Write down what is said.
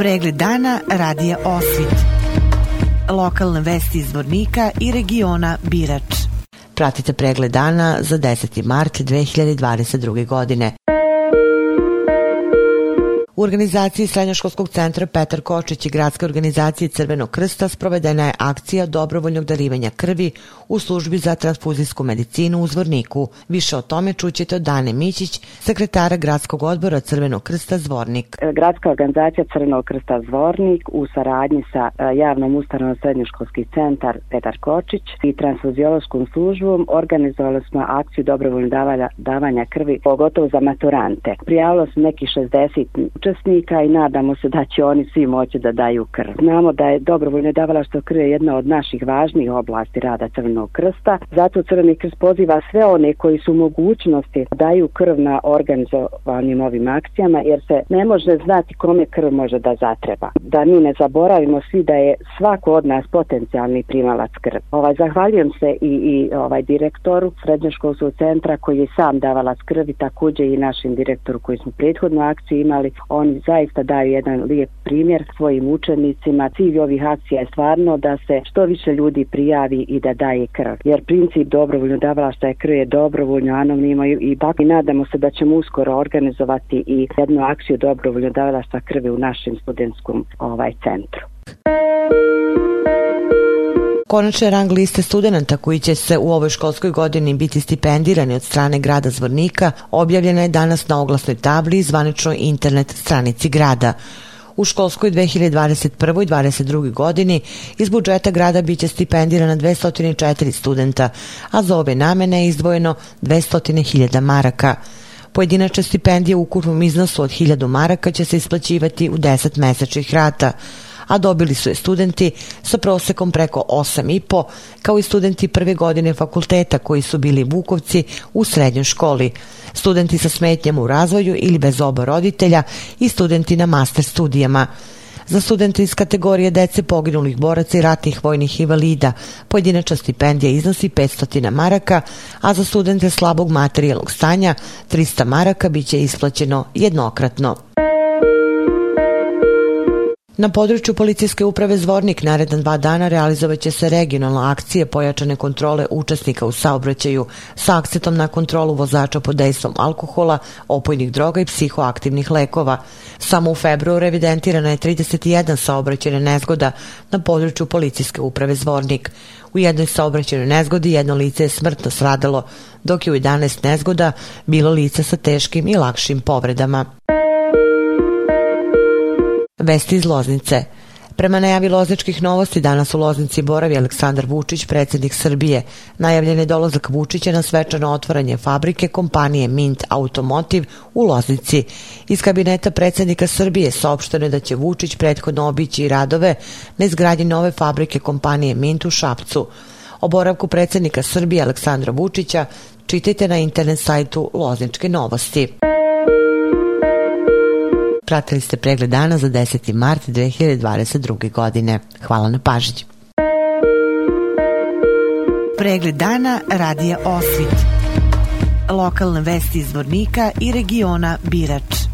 Pregled dana radija Osvit. Lokalne vesti iz Vornika i regiona Birač. Pratite pregled dana za 10. mart 2022. godine. U organizaciji Srednjoškolskog centra Petar Kočić i gradske organizacije Crvenog krsta sprovedena je akcija dobrovoljnog darivanja krvi u službi za transfuzijsku medicinu u Zvorniku. Više o tome čućete od Dane Mićić, sekretara gradskog odbora Crvenog krsta Zvornik. Gradska organizacija Crvenog krsta Zvornik u saradnji sa e, javnom ustanovom Srednjoškolski centar Petar Kočić i transfuziološkom službom organizovali smo akciju dobrovoljnog davanja, krvi, pogotovo za maturante. Prijavilo se neki 60 učesnika i nadamo se da će oni svi moći da daju krv. Znamo da je dobrovoljno davalaštvo krve jedna od naših važnijih oblasti rada Crvenog krsta, zato Crveni krst poziva sve one koji su mogućnosti da daju krv na organizovanim ovim akcijama, jer se ne može znati kome krv može da zatreba. Da mi ne zaboravimo svi da je svako od nas potencijalni primalac krv. Ovaj, zahvaljujem se i, i ovaj direktoru Srednjoškolskog centra koji je sam davalac krvi, takođe i našim direktoru koji smo prethodnu akciju imali oni zaista daju jedan lijep primjer svojim učenicima. Cilj ovih akcija je stvarno da se što više ljudi prijavi i da daje krv. Jer princip dobrovoljno davalašta je krv je dobrovoljno, anonimno i, i, i nadamo se da ćemo uskoro organizovati i jednu akciju dobrovoljno davalašta krve u našem studentskom ovaj centru. Konačne rang liste studenta koji će se u ovoj školskoj godini biti stipendirani od strane grada Zvornika objavljena je danas na oglasnoj tabli i zvaničnoj internet stranici grada. U školskoj 2021. i 2022. godini iz budžeta grada biće stipendirana 204 studenta, a za ove namene je izdvojeno 200.000 maraka. Pojedinačne stipendije u ukupnom iznosu od 1000 maraka će se isplaćivati u 10 mesečnih rata, a dobili su je studenti sa prosekom preko 8,5, kao i studenti prve godine fakulteta koji su bili Vukovci u srednjoj školi, studenti sa smetnjama u razvoju ili bez oba roditelja i studenti na master studijama. Za studente iz kategorije dece poginulih boraca i ratnih vojnih invalida pojedinačna stipendija iznosi 500 maraka, a za studente slabog materijalnog stanja 300 maraka biće isplaćeno jednokratno. Na području policijske uprave Zvornik naredan dva dana realizovaće se regionalna akcije pojačane kontrole učesnika u saobraćaju sa akcetom na kontrolu vozača pod dejstvom alkohola, opojnih droga i psihoaktivnih lekova. Samo u februaru evidentirana je 31 saobraćene nezgoda na području policijske uprave Zvornik. U jednoj saobraćenoj nezgodi jedno lice je smrtno sradalo, dok je u 11 nezgoda bilo lice sa teškim i lakšim povredama. Vesti iz Loznice. Prema najavi lozničkih novosti, danas u Loznici boravi Aleksandar Vučić, predsednik Srbije. Najavljen je dolazak Vučića na svečano otvaranje fabrike kompanije Mint Automotive u Loznici. Iz kabineta predsednika Srbije saopšteno je da će Vučić prethodno obići radove na izgradnji nove fabrike kompanije Mint u Šapcu. O boravku predsednika Srbije Aleksandra Vučića čitajte na internet sajtu Lozničke novosti. Pratili ste pregled dana za 10. mart 2022. godine. Hvala na pažnji. Pregled dana radija Osvit. Lokalne vesti iz Vornika i regiona Birač.